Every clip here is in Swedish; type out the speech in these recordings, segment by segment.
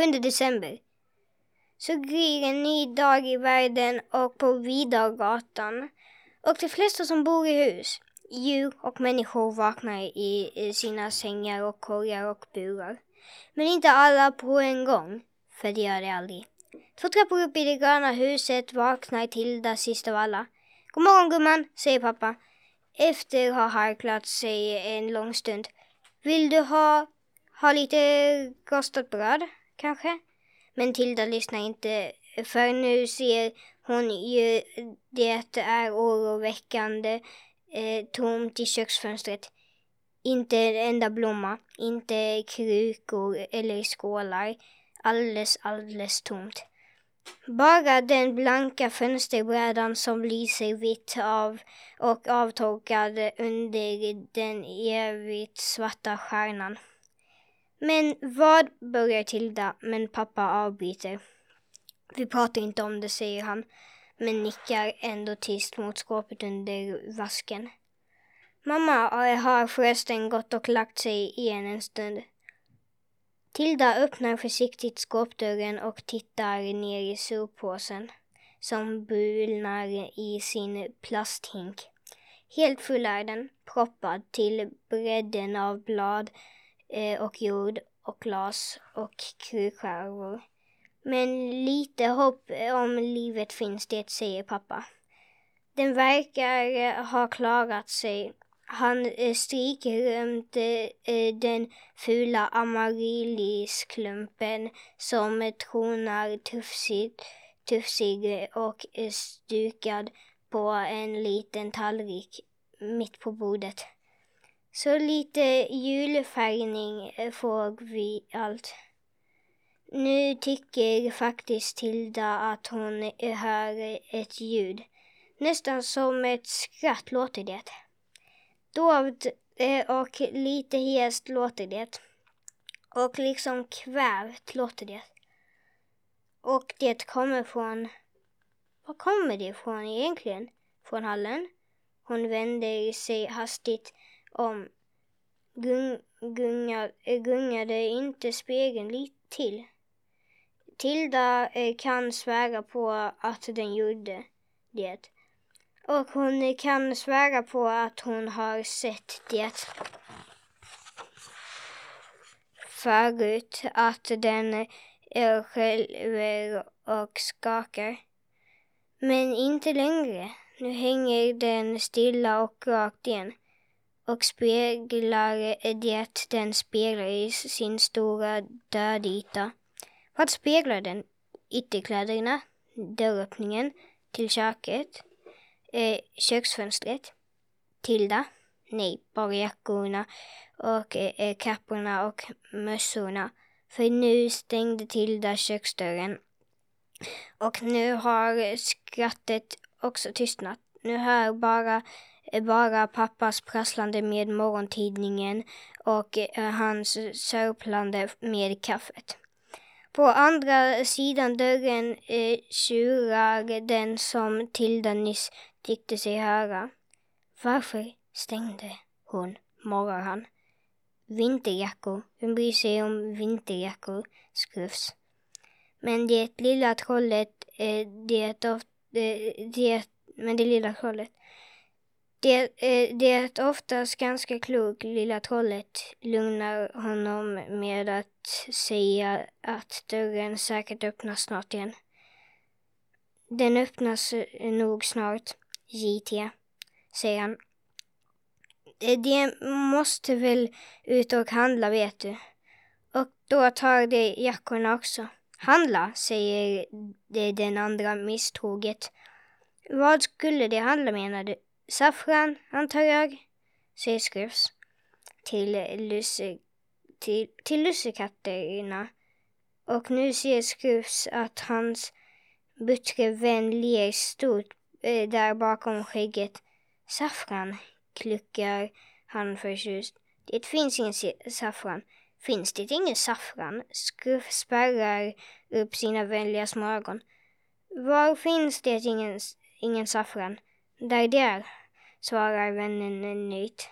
7 december. Så gryr en ny dag i världen och på Vidargatan. Och de flesta som bor i hus, djur och människor vaknar i sina sängar och korgar och burar. Men inte alla på en gång, för det gör de aldrig. Två trappor upp i det gröna huset vaknar Tilda sist av alla. God morgon gumman, säger pappa. Efter att ha harklat sig en lång stund. Vill du ha, ha lite rostat bröd, kanske? Men Tilda lyssnar inte, för nu ser hon ju det är oroväckande eh, tomt i köksfönstret. Inte en enda blomma, inte krukor eller skålar. Alldeles, alldeles tomt. Bara den blanka fönsterbrädan som lyser vitt av och avtorkad under den evigt svarta stjärnan. Men vad, börjar Tilda, men pappa avbryter. Vi pratar inte om det, säger han, men nickar ändå tyst mot skåpet under vasken. Mamma har förresten gått och lagt sig igen en stund. Tilda öppnar försiktigt skåpdörren och tittar ner i soppåsen som bulnar i sin plasthink. Helt full är den, proppad till bredden av blad eh, och jord och glas och krukskärvor. Men lite hopp om livet finns det, säger pappa. Den verkar ha klarat sig. Han eh, stryker runt eh, den fula amaryllisklumpen som eh, tronar tufsigt, tufsig och stukad på en liten tallrik mitt på bordet. Så lite julfärgning får vi allt. Nu tycker faktiskt Tilda att hon hör ett ljud. Nästan som ett skratt låter det. Dovt eh, och lite hest låter det. Och liksom kvävt låter det. Och det kommer från... Var kommer det ifrån egentligen? Från hallen? Hon vänder sig hastigt om. Gung, gunga, eh, gungade inte spegeln lite till? Tilda eh, kan svära på att den gjorde det. Och hon kan svära på att hon har sett det förut, att den skälver och skakar. Men inte längre. Nu hänger den stilla och rakt igen och speglar det den speglar i sin stora dödyta. Vad speglar den? Ytterkläderna, dörröppningen till köket, eh, köksfönstret, Tilda, nej, bara jackorna och eh, kapporna och mössorna. För nu stängde Tilda köksdörren. Och nu har skrattet också tystnat. Nu hör bara, eh, bara pappas prasslande med morgontidningen och eh, hans sörplande med kaffet. På andra sidan dörren eh, tjurar den som Tilda nyss tyckte sig höra. Varför stängde hon, morrar han. Vinterjackor, vem bryr sig om vinterjackor, skrufs. Men det lilla trollet, eh, det, of, eh, det, men det lilla trollet, det, eh, det oftast ganska klok lilla trollet lugnar honom med att säga att dörren säkert öppnas snart igen. Den öppnas eh, nog snart, JT, säger han. Eh, det måste väl ut och handla, vet du. Och då tar de jackorna också. Handla, säger den andra misstroget. Vad skulle det handla menar du? Saffran, antar jag, säger Skrufs till, lusse, till, till lussekatterna. Och nu ser Skrufs att hans buttre vän ler stort eh, där bakom skägget. Saffran, kluckar han förtjust. Det finns ingen saffran. Finns det ingen saffran? Skuff spärrar upp sina vänliga små ögon. Var finns det ingen, ingen saffran? Där det är svarar vännen nytt.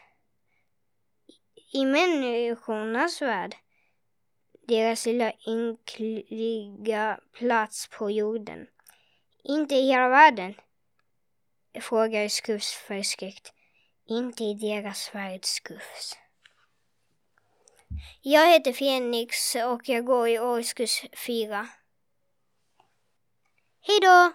I människornas värld, deras lilla ynkliga plats på jorden. Inte i hela världen, frågar Skufs förskräckt. Inte i deras värld, Skufs. Jag heter Fenix och jag går i årskurs fyra. Hej då!